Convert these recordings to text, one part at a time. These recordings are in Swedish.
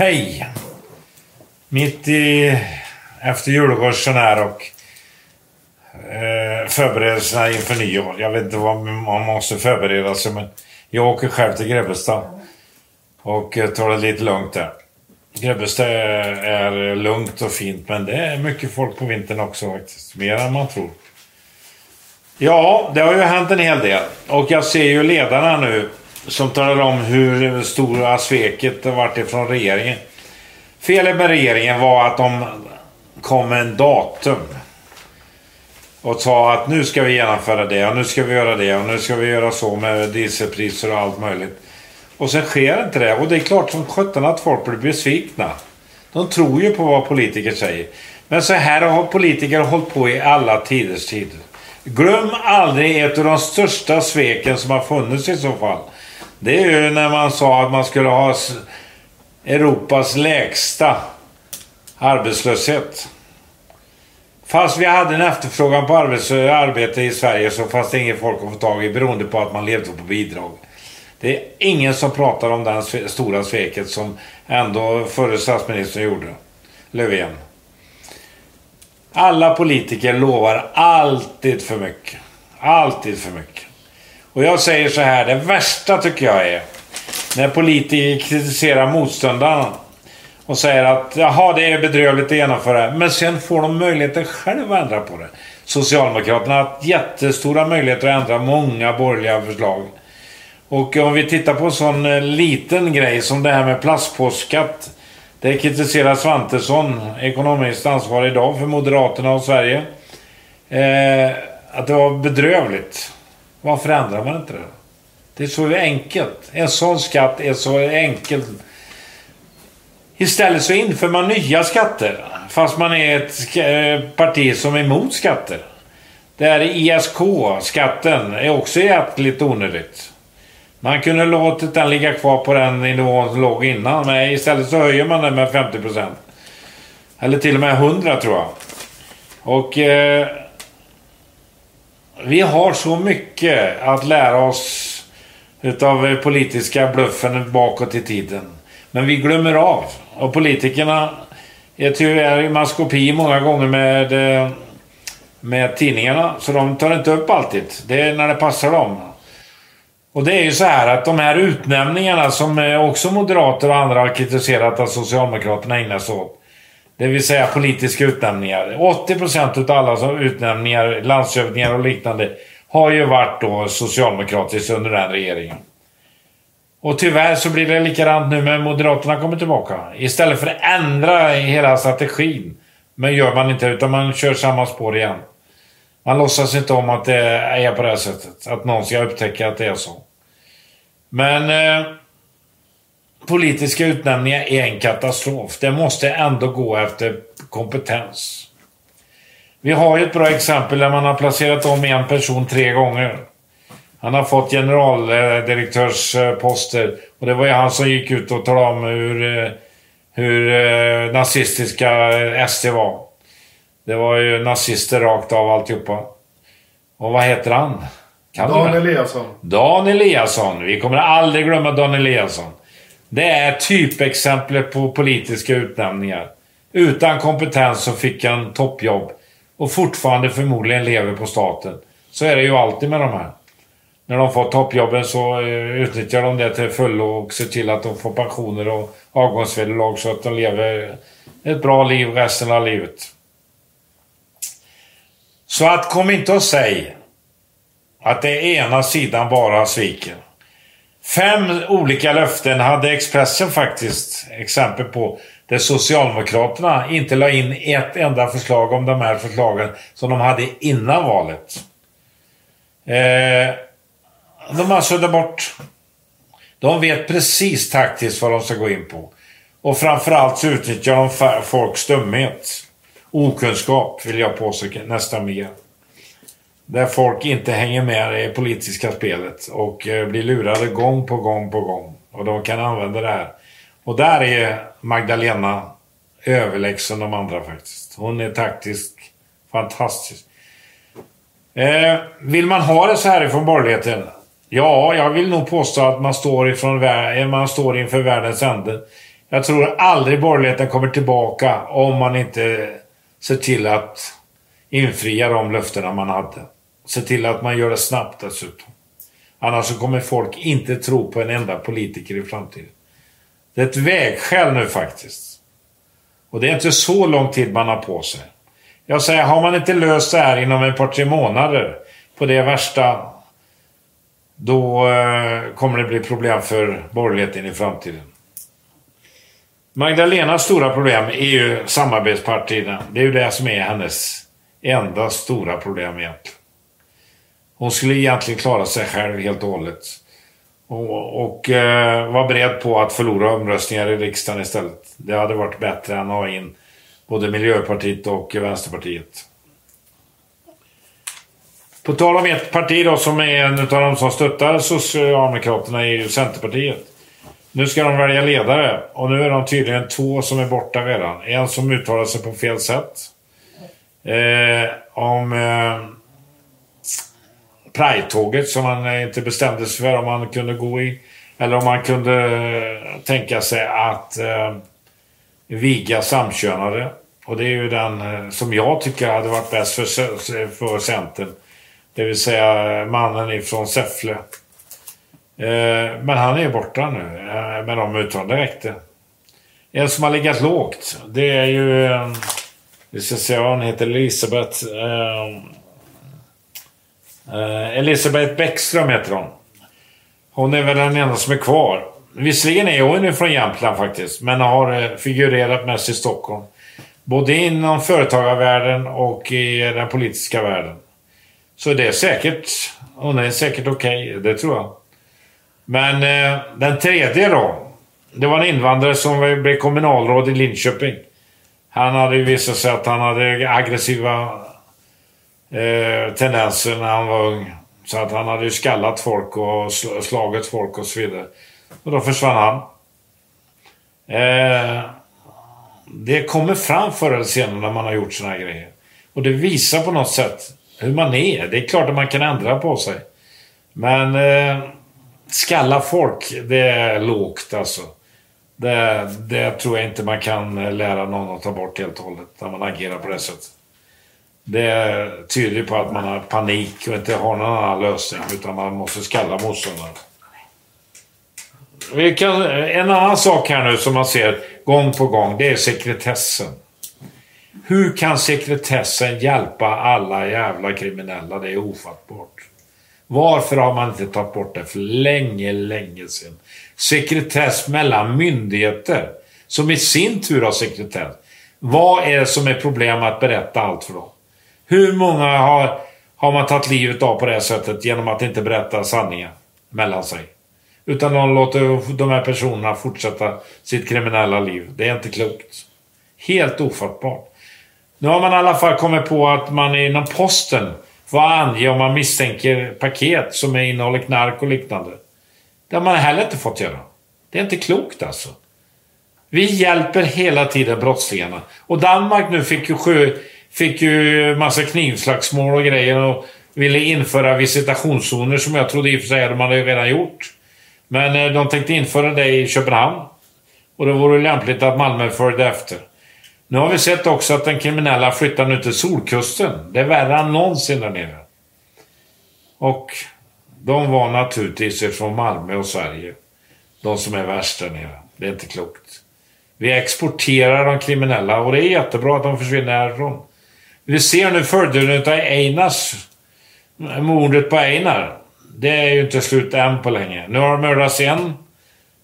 Hej! Mitt i... Efter julruschen här och eh, förberedelserna inför nyår. Jag vet inte vad man måste förbereda sig men jag åker själv till Grebbestad. Och tar det lite lugnt där. Grebbestad är lugnt och fint men det är mycket folk på vintern också faktiskt. Mer än man tror. Ja, det har ju hänt en hel del. Och jag ser ju ledarna nu som talar om hur stora sveket har varit ifrån regeringen. Felet med regeringen var att de kom med en datum. Och sa att nu ska vi genomföra det och nu ska vi göra det och nu ska vi göra så med dieselpriser och allt möjligt. Och sen sker inte det. Och det är klart som sjutton att folk blir besvikna. De tror ju på vad politiker säger. Men så här har politiker hållit på i alla tiders tider. Glöm aldrig ett av de största sveken som har funnits i så fall. Det är ju när man sa att man skulle ha Europas lägsta arbetslöshet. Fast vi hade en efterfrågan på arbete i Sverige så fanns det inget folk att få tag i beroende på att man levde på bidrag. Det är ingen som pratar om det stora sveket som ändå förre statsministern gjorde. Löfven. Alla politiker lovar alltid för mycket. Alltid för mycket. Och jag säger så här, det värsta tycker jag är när politiker kritiserar motståndarna och säger att jaha, det är bedrövligt att genomföra det. Men sen får de möjligheten själva att ändra på det. Socialdemokraterna har haft jättestora möjligheter att ändra många borgerliga förslag. Och om vi tittar på en sån eh, liten grej som det här med plastpåskatt. Det kritiserar Svantesson, ekonomiskt ansvarig idag för Moderaterna och Sverige. Eh, att det var bedrövligt. Varför ändrar man inte det? Det är så enkelt. En sån skatt är så enkel. Istället så inför man nya skatter. Fast man är ett eh, parti som är emot skatter. Det här ISK-skatten är också jäkligt onödigt. Man kunde låtit den ligga kvar på den nivån som låg innan. Men istället så höjer man den med 50%. Eller till och med 100 tror jag. Och... Eh, vi har så mycket att lära oss utav eh, politiska bluffen bakåt i tiden. Men vi glömmer av. Och politikerna är tyvärr i maskopi många gånger med, eh, med tidningarna. Så de tar inte upp alltid. Det är när det passar dem. Och det är ju så här att de här utnämningarna som eh, också moderater och andra har kritiserat att Socialdemokraterna ägnar sig åt. Det vill säga politiska utnämningar. 80% utav alla utnämningar, landshövdingar och liknande har ju varit då socialdemokratiskt under den regeringen. Och tyvärr så blir det likadant nu med Moderaterna kommer tillbaka. Istället för att ändra hela strategin. Men gör man inte utan man kör samma spår igen. Man låtsas inte om att det är på det här sättet. Att någon ska upptäcka att det är så. Men eh, politiska utnämningar är en katastrof. Det måste ändå gå efter kompetens. Vi har ju ett bra exempel där man har placerat om en person tre gånger. Han har fått generaldirektörsposter och det var ju han som gick ut och talade om hur, hur eh, nazistiska SD var. Det var ju nazister rakt av alltihopa. Och vad heter han? Kan Dan Eliasson. Dan Eliasson. Vi kommer aldrig glömma Dan Eliasson. Det är typexemplet på politiska utnämningar. Utan kompetens så fick han toppjobb och fortfarande förmodligen lever på staten. Så är det ju alltid med de här. När de får toppjobben så eh, utnyttjar de det till fullo och ser till att de får pensioner och avgångsvederlag så att de lever ett bra liv resten av livet. Så att kom inte och säg att det är ena sidan bara sviker. Fem olika löften hade Expressen faktiskt exempel på där Socialdemokraterna inte la in ett enda förslag om de här förslagen som de hade innan valet. Eh, de har suddat bort. De vet precis taktiskt vad de ska gå in på. Och framförallt så utnyttjar de folks dumhet. Okunskap vill jag påstå nästan mer. Där folk inte hänger med i det politiska spelet och eh, blir lurade gång på gång på gång. Och de kan använda det här. Och där är Magdalena överlägsen de andra faktiskt. Hon är taktiskt fantastisk. Eh, vill man ha det så här ifrån borgerligheten? Ja, jag vill nog påstå att man står, ifrån, eh, man står inför världens ände. Jag tror aldrig borgerligheten kommer tillbaka om man inte ser till att infria de löftena man hade. Se till att man gör det snabbt dessutom. Annars så kommer folk inte tro på en enda politiker i framtiden. Det är ett vägskäl nu faktiskt. Och det är inte så lång tid man har på sig. Jag säger, har man inte löst det här inom ett par, tre månader på det värsta, då eh, kommer det bli problem för borgerligheten i framtiden. Magdalenas stora problem är ju samarbetspartierna. Det är ju det som är hennes enda stora problem egentligen. Hon skulle egentligen klara sig själv helt och hållet. Och, och eh, var beredd på att förlora omröstningar i riksdagen istället. Det hade varit bättre än att ha in både Miljöpartiet och Vänsterpartiet. På tal om ett parti då som är en av de som stöttar Socialdemokraterna är ju Centerpartiet. Nu ska de välja ledare och nu är de tydligen två som är borta redan. En som uttalar sig på fel sätt. Eh, om eh, Pride-tåget som man eh, inte bestämde sig för om man kunde gå i. Eller om man kunde eh, tänka sig att eh, viga samkönade. Och det är ju den eh, som jag tycker hade varit bäst för, för Centern. Det vill säga mannen ifrån Säffle. Eh, men han är borta nu eh, med de uttalanden. Det räckte. En som har legat lågt, det är ju... Eh, vi ska se vad hon heter. Elisabeth... Eh, Elisabeth Bäckström heter hon. Hon är väl den enda som är kvar. Visserligen är hon från Jämtland faktiskt, men har eh, figurerat mest i Stockholm. Både inom företagarvärlden och i den politiska världen. Så det är säkert, hon är säkert okej, okay, det tror jag. Men eh, den tredje då. Det var en invandrare som blev kommunalråd i Linköping. Han hade ju visat sig att han hade aggressiva eh, tendenser när han var ung. Så att han hade ju skallat folk och slagit folk och så vidare. Och då försvann han. Eh, det kommer fram förr eller senare när man har gjort såna här grejer. Och det visar på något sätt hur man är. Det är klart att man kan ändra på sig. Men eh, skalla folk, det är lågt alltså. Det, det tror jag inte man kan eh, lära någon att ta bort helt och hållet när man agerar på det sättet. Det tyder på att man har panik och inte har någon annan lösning utan man måste skalla motståndaren. en annan sak här nu som man ser gång på gång, det är sekretessen. Hur kan sekretessen hjälpa alla jävla kriminella? Det är ofattbart. Varför har man inte tagit bort det för länge, länge sedan? Sekretess mellan myndigheter, som i sin tur har sekretess. Vad är det som är problem att berätta allt för dem? Hur många har, har man tagit livet av på det här sättet genom att inte berätta sanningen mellan sig? Utan de låter de här personerna fortsätta sitt kriminella liv. Det är inte klokt. Helt ofattbart. Nu har man i alla fall kommit på att man inom posten får ange om man misstänker paket som innehåller knark och liknande. Det har man heller inte fått göra. Det är inte klokt alltså. Vi hjälper hela tiden brottslingarna. Och Danmark nu fick ju, sju fick ju massa knivslagsmål och grejer och ville införa visitationszoner som jag trodde i och för sig de hade redan gjort. Men eh, de tänkte införa det i Köpenhamn. Och det vore lämpligt att Malmö följde efter. Nu har vi sett också att den kriminella flyttar nu till Solkusten. Det är värre än någonsin där nere. Och de var naturligtvis ifrån Malmö och Sverige. De som är värst där nere. Det är inte klokt. Vi exporterar de kriminella och det är jättebra att de försvinner härifrån. Vi ser nu följderna av Einars... Mordet på Einar. Det är ju inte slut än på länge. Nu har det mördats en.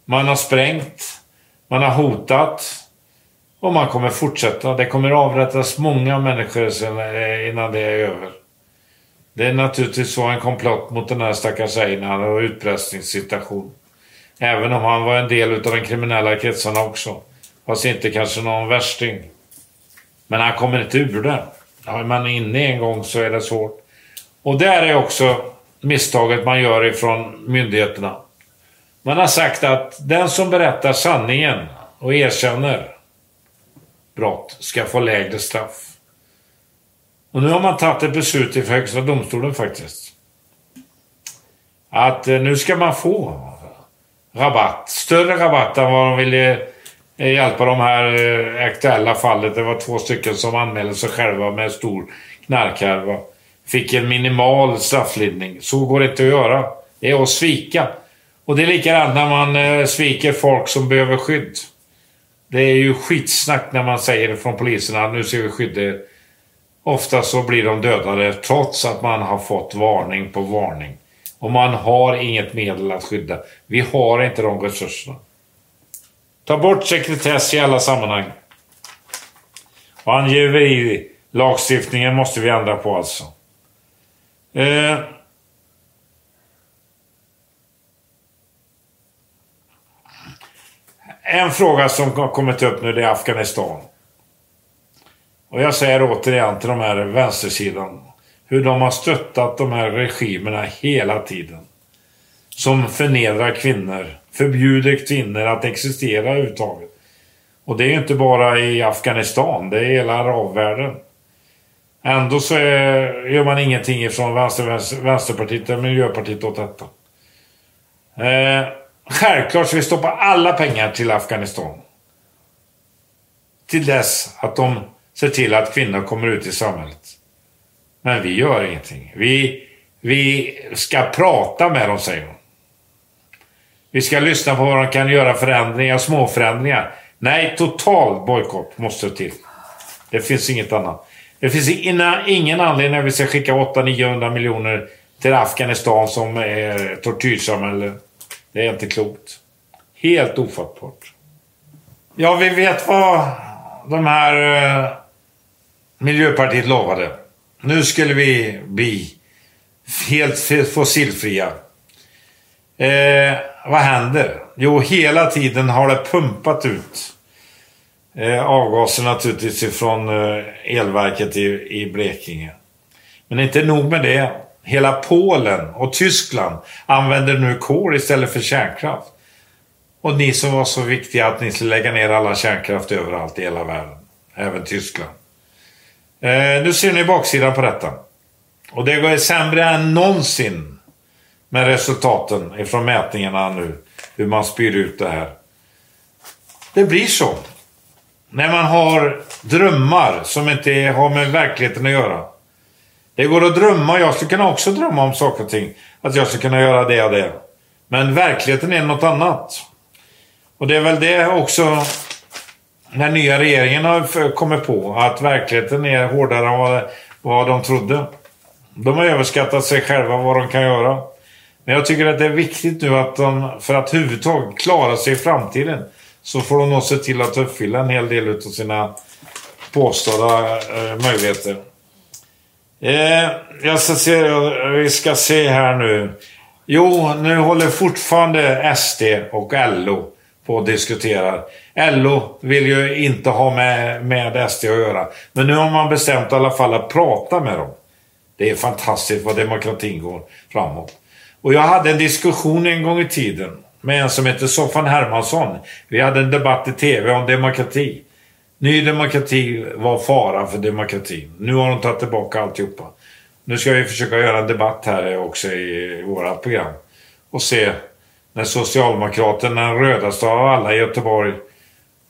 Man har sprängt. Man har hotat. Och man kommer fortsätta. Det kommer avrättas många människor eh, innan det är över. Det är naturligtvis så en komplott mot den här stackars Einar och utpressningssituation. Även om han var en del av de kriminella kretsarna också. Fast inte kanske någon värsting. Men han kommer inte ur det. Är man inne en gång så är det svårt. Och där är också misstaget man gör ifrån myndigheterna. Man har sagt att den som berättar sanningen och erkänner brott ska få lägre straff. Och nu har man tagit ett beslut i Högsta domstolen faktiskt. Att eh, nu ska man få rabatt. Större rabatt än vad de ville Eh, hjälpa de här eh, aktuella fallet. Det var två stycken som anmälde sig själva med stor knarkhärva. Fick en minimal strafflindring. Så går det inte att göra. Det är att svika. Och det är likadant när man eh, sviker folk som behöver skydd. Det är ju skitsnack när man säger från poliserna nu ska vi skydda er. Ofta så blir de dödade trots att man har fått varning på varning. Och man har inget medel att skydda. Vi har inte de resurserna. Ta bort sekretess i alla sammanhang. Och angiveri lagstiftningen måste vi ändra på alltså. Eh. En fråga som har kommit upp nu det är Afghanistan. Och jag säger återigen till de här vänstersidan hur de har stöttat de här regimerna hela tiden. Som förnedrar kvinnor, förbjuder kvinnor att existera överhuvudtaget. Och det är ju inte bara i Afghanistan, det är hela arabvärlden. Ändå så är, gör man ingenting från vänster, Vänsterpartiet eller Miljöpartiet åt detta. Eh, självklart ska vi stoppa alla pengar till Afghanistan. Till dess att de ser till att kvinnor kommer ut i samhället. Men vi gör ingenting. Vi, vi ska prata med dem, säger de. Vi ska lyssna på vad de kan göra förändringar, små förändringar. Nej, total bojkott måste till. Det finns inget annat. Det finns ingen anledning att vi ska skicka 800-900 miljoner till Afghanistan som är tortyrsamhälle. Det är inte klokt. Helt ofattbart. Ja, vi vet vad de här eh, Miljöpartiet lovade. Nu skulle vi bli helt fossilfria. Eh, vad händer? Jo, hela tiden har det pumpat ut eh, avgaser naturligtvis ifrån eh, elverket i, i Blekinge. Men inte nog med det. Hela Polen och Tyskland använder nu kol istället för kärnkraft. Och ni som var så viktiga att ni skulle lägga ner alla kärnkraft överallt i hela världen. Även Tyskland. Eh, nu ser ni baksidan på detta. Och det går sämre än någonsin med resultaten ifrån mätningarna nu. Hur man spyr ut det här. Det blir så. När man har drömmar som inte har med verkligheten att göra. Det går att drömma. Jag skulle kunna också drömma om saker och ting. Att jag skulle kunna göra det och det. Men verkligheten är något annat. Och det är väl det också den nya regeringen har kommit på. Att verkligheten är hårdare än vad, vad de trodde. De har överskattat sig själva vad de kan göra. Men jag tycker att det är viktigt nu att de, för att överhuvudtaget klara sig i framtiden, så får de nog se till att uppfylla en hel del av sina påstådda eh, möjligheter. Eh, jag ska se, vi ska se här nu. Jo, nu håller fortfarande SD och LO på att diskutera. LO vill ju inte ha med, med SD att göra. Men nu har man bestämt i alla fall att prata med dem. Det är fantastiskt vad demokratin går framåt. Och jag hade en diskussion en gång i tiden med en som heter Soffan Hermansson. Vi hade en debatt i TV om demokrati. Ny demokrati var fara för demokratin. Nu har de tagit tillbaka alltihopa. Nu ska vi försöka göra en debatt här också i våra program. Och se när Socialdemokraterna, den rödaste av alla i Göteborg,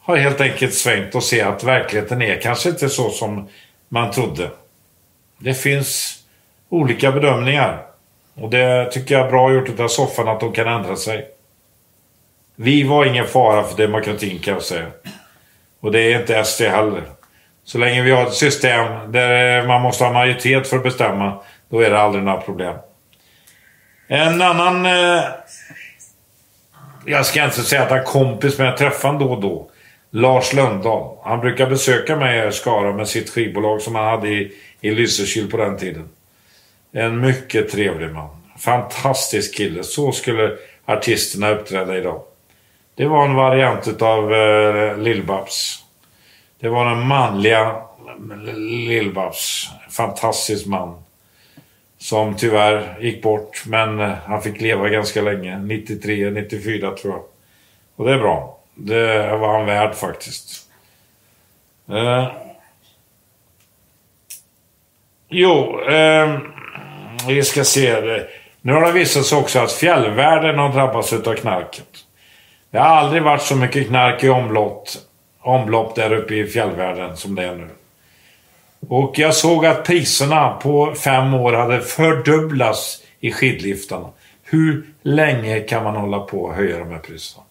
har helt enkelt svängt och ser att verkligheten är kanske inte så som man trodde. Det finns olika bedömningar. Och det tycker jag är bra gjort av soffan att de kan ändra sig. Vi var ingen fara för demokratin kan jag säga. Och det är inte SD heller. Så länge vi har ett system där eh, man måste ha majoritet för att bestämma, då är det aldrig några problem. En annan... Eh, jag ska inte säga att han är kompis, men jag träffar honom då och då. Lars Lönndahl. Han brukar besöka mig i Skara med sitt skivbolag som han hade i, i Lysekil på den tiden. En mycket trevlig man. Fantastisk kille. Så skulle artisterna uppträda idag. Det var en variant utav eh, Lill-Babs. Det var den manliga eh, Lill-Babs. Fantastisk man. Som tyvärr gick bort, men eh, han fick leva ganska länge. 93, 94 tror jag. Och det är bra. Det var han värd faktiskt. Eh. Jo, eh, vi ska se. Nu har det visat sig också att fjällvärlden har drabbats av knarket. Det har aldrig varit så mycket knark i omlopp, omlopp där uppe i fjällvärlden som det är nu. Och jag såg att priserna på fem år hade fördubblats i skidliftarna. Hur länge kan man hålla på och höja de här priserna?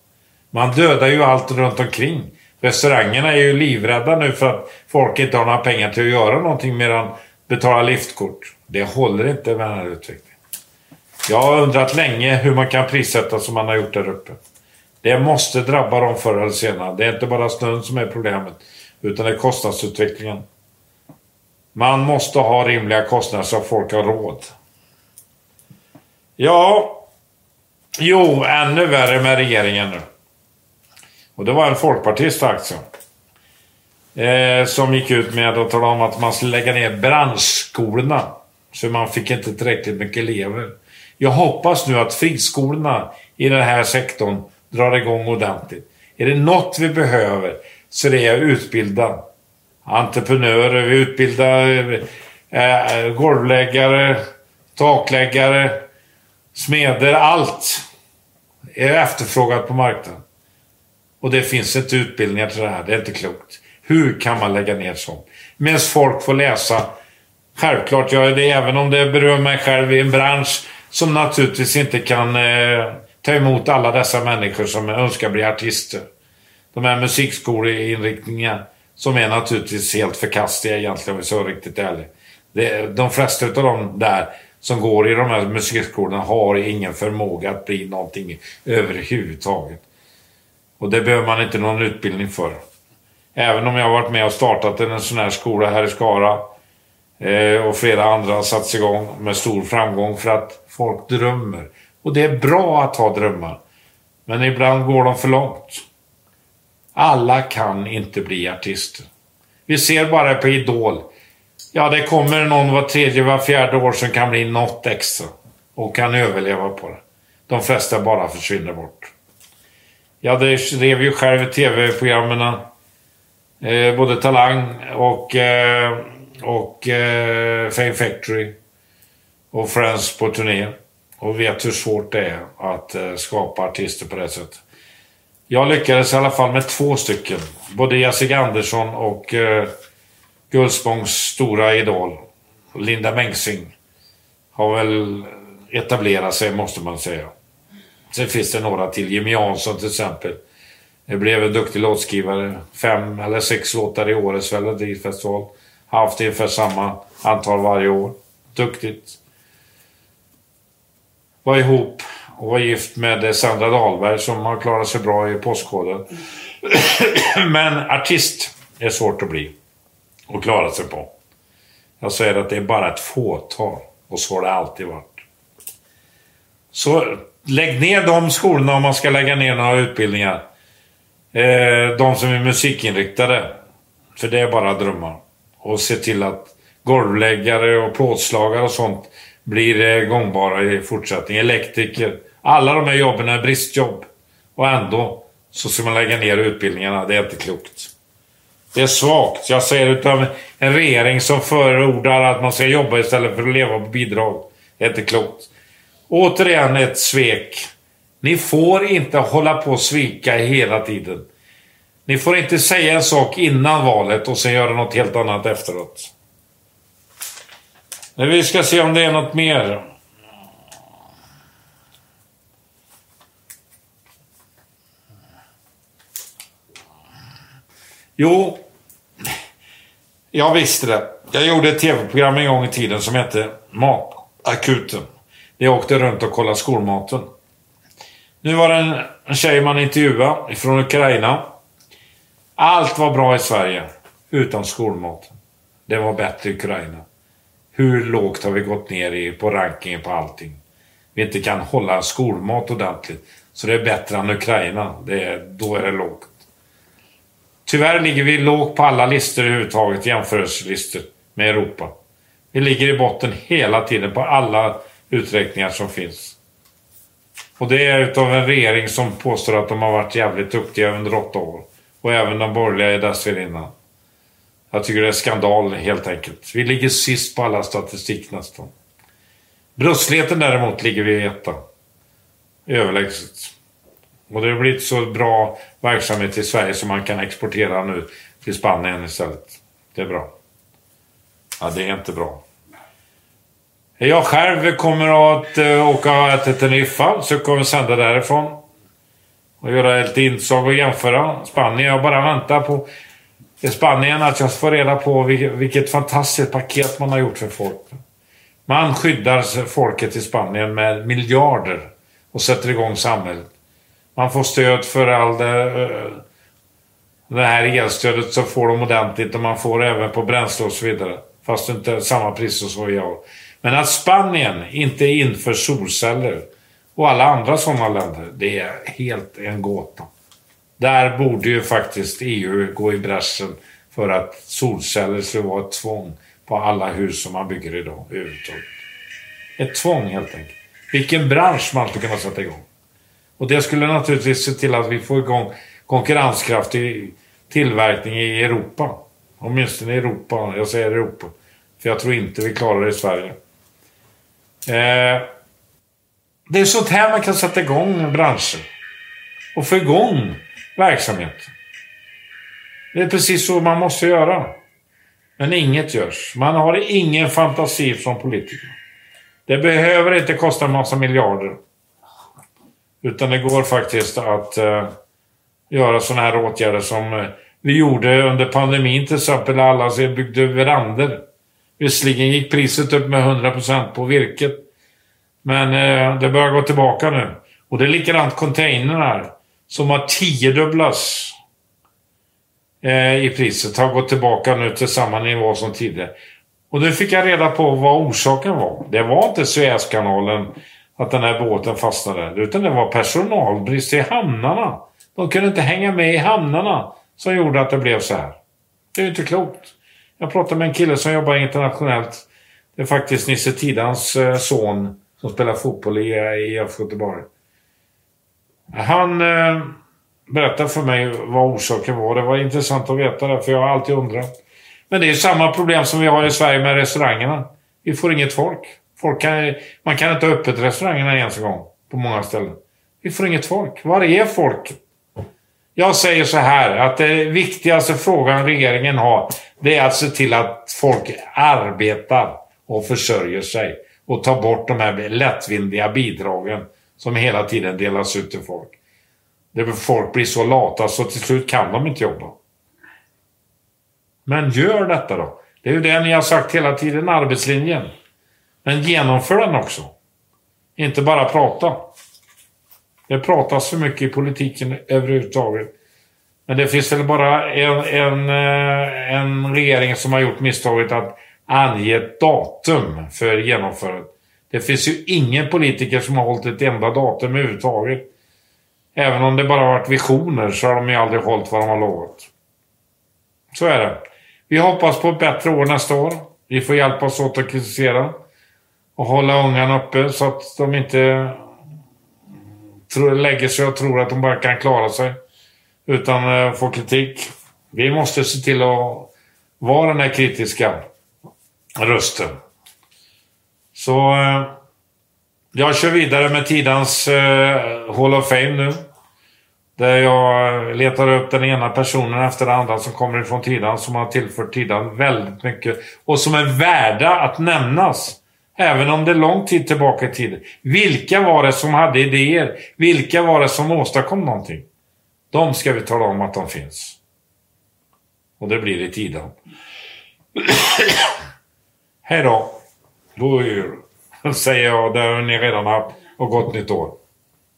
Man dödar ju allt runt omkring. Restaurangerna är ju livrädda nu för att folk inte har några pengar till att göra någonting mer än betala liftkort. Det håller inte med den här utvecklingen. Jag har undrat länge hur man kan prissätta som man har gjort där uppe. Det måste drabba dem förr eller senare. Det är inte bara snön som är problemet, utan det är kostnadsutvecklingen. Man måste ha rimliga kostnader så att folk har råd. Ja, jo, ännu värre med regeringen nu. Och det var en folkpartist alltså. Eh, som gick ut med att tala om att man skulle lägga ner branschskolorna. Så man fick inte tillräckligt mycket elever. Jag hoppas nu att friskolorna i den här sektorn drar igång ordentligt. Är det något vi behöver så det är att utbilda entreprenörer, vi utbildar eh, golvläggare, takläggare, smeder, allt är efterfrågat på marknaden. Och det finns inte utbildningar till det här, det är inte klokt. Hur kan man lägga ner sånt? Medan folk får läsa. Självklart gör jag det, även om det berör mig själv i en bransch som naturligtvis inte kan eh, ta emot alla dessa människor som önskar bli artister. De här musikskoleinriktningarna som är naturligtvis helt förkastliga egentligen om vi ska vara riktigt Det, de flesta av dem där som går i de här musikskolorna har ingen förmåga att bli någonting överhuvudtaget. Och det behöver man inte någon utbildning för. Även om jag har varit med och startat en sån här skola här i Skara Eh, och flera andra har satts igång med stor framgång för att folk drömmer. Och det är bra att ha drömmar. Men ibland går de för långt. Alla kan inte bli artister. Vi ser bara på Idol. Ja, det kommer någon var tredje, var fjärde år som kan bli något extra. Och kan överleva på det. De flesta bara försvinner bort. Jag drev ju själv tv-programmen. Eh, både Talang och, eh, och eh, Fame Factory. Och Friends på turné. Och vet hur svårt det är att eh, skapa artister på det sättet. Jag lyckades i alla fall med två stycken. Både Jessica Andersson och eh, Gullspångs stora idol, Linda Mengsing, har väl etablerat sig, måste man säga. Sen finns det några till. Jimmy Jansson till exempel. Det blev en duktig låtskrivare. Fem eller sex låtar i årets Melodifestival. Haft ungefär samma antal varje år. Duktigt. Var ihop och var gift med Sandra Dahlberg som har klarat sig bra i Postkoden. Men artist är svårt att bli och klara sig på. Jag säger att det är bara ett fåtal och så har det alltid varit. Så lägg ner de skolorna om man ska lägga ner några utbildningar. Eh, de som är musikinriktade. För det är bara drömmar. Och se till att golvläggare och plåtslagare och sånt blir eh, gångbara i fortsättningen. Elektriker. Alla de här jobben är bristjobb. Och ändå så ska man lägga ner utbildningarna. Det är inte klokt. Det är svagt. Jag säger utav en regering som förordar att man ska jobba istället för att leva på bidrag. Det är inte klokt. Återigen ett svek. Ni får inte hålla på och svika hela tiden. Ni får inte säga en sak innan valet och sen göra något helt annat efteråt. Men vi ska se om det är något mer. Jo, jag visste det. Jag gjorde ett tv-program en gång i tiden som hette Matakuten. Jag åkte runt och kollade skolmaten. Nu var det en tjej man intervjuade från Ukraina. Allt var bra i Sverige, utom skolmaten. Det var bättre i Ukraina. Hur lågt har vi gått ner i, på rankingen på allting? Vi inte kan hålla skolmat ordentligt. Så det är bättre än Ukraina. Det är, då är det lågt. Tyvärr ligger vi lågt på alla listor överhuvudtaget, jämförelselistor med Europa. Vi ligger i botten hela tiden på alla uträkningar som finns. Och det är utav en regering som påstår att de har varit jävligt duktiga under åtta år. Och även de borgerliga är dessförinnan. Jag tycker det är skandal helt enkelt. Vi ligger sist på alla statistik nästan. Brottsligheten däremot ligger vi etta. Överlägset. Och det har blivit så bra verksamhet i Sverige som man kan exportera nu till Spanien istället. Det är bra. Ja, det är inte bra. Jag själv kommer att eh, åka till Teneriffa, så jag kommer sända därifrån. Och göra lite inslag och jämföra Spanien. Jag bara väntar på i Spanien att jag får reda på vilket fantastiskt paket man har gjort för folk. Man skyddar folket i Spanien med miljarder och sätter igång samhället. Man får stöd för all det, eh, det här elstödet så får de ordentligt och man får även på bränsle och så vidare. Fast inte samma pris som vi har. Men att Spanien inte inför solceller och alla andra sådana länder, det är helt en gåta. Där borde ju faktiskt EU gå i bräschen för att solceller ska vara ett tvång på alla hus som man bygger idag överhuvudtaget. Ett tvång helt enkelt. Vilken bransch man skulle kunna sätta igång. Och det skulle naturligtvis se till att vi får igång konkurrenskraftig tillverkning i Europa. Åtminstone i Europa. Jag säger Europa. För jag tror inte vi klarar det i Sverige. Eh, det är sånt här man kan sätta igång branscher. Och få igång verksamhet. Det är precis så man måste göra. Men inget görs. Man har ingen fantasi från politiker. Det behöver inte kosta en massa miljarder. Utan det går faktiskt att uh, göra sådana här åtgärder som uh, vi gjorde under pandemin till exempel. Alla byggde verandor. Visserligen gick priset upp med 100% på virket. Men eh, det börjar gå tillbaka nu. Och det är likadant containrar som har tiodubblats eh, i priset. Har gått tillbaka nu till samma nivå som tidigare. Och nu fick jag reda på vad orsaken var. Det var inte Suezkanalen, att den här båten fastnade. Utan det var personalbrist i hamnarna. De kunde inte hänga med i hamnarna som gjorde att det blev så här. Det är ju inte klokt. Jag pratade med en kille som jobbar internationellt. Det är faktiskt Nisse Tidans eh, son som spelar fotboll i IF Göteborg. Han eh, berättade för mig vad orsaken var. Det var intressant att veta det, för jag har alltid undrat. Men det är samma problem som vi har i Sverige med restaurangerna. Vi får inget folk. folk kan, man kan inte ha öppet restaurangerna ens en gång på många ställen. Vi får inget folk. Var är folk? Jag säger så här att det viktigaste frågan regeringen har det är att se till att folk arbetar och försörjer sig och ta bort de här lättvindiga bidragen som hela tiden delas ut till folk. Där folk blir så lata så till slut kan de inte jobba. Men gör detta då. Det är ju det ni har sagt hela tiden, arbetslinjen. Men genomför den också. Inte bara prata. Det pratas för mycket i politiken överhuvudtaget. Men det finns väl bara en, en, eh, en regering som har gjort misstaget att ange ett datum för genomförandet. Det finns ju ingen politiker som har hållit ett enda datum överhuvudtaget. Även om det bara har varit visioner så har de ju aldrig hållit vad de har lovat. Så är det. Vi hoppas på ett bättre år nästa år. Vi får hjälpas åt att kritisera och hålla ungarna uppe så att de inte lägger sig och tror att de bara kan klara sig utan får få kritik. Vi måste se till att vara den här kritiska rösten. Så eh, jag kör vidare med Tidans eh, Hall of Fame nu. Där jag letar upp den ena personen efter den andra som kommer ifrån Tidan som har tillfört Tidan väldigt mycket och som är värda att nämnas. Även om det är lång tid tillbaka i tiden. Vilka var det som hade idéer? Vilka var det som åstadkom någonting? De ska vi tala om att de finns. Och det blir i Tidan. Hej då! God jul! Säger jag där ni redan haft och gott nytt år.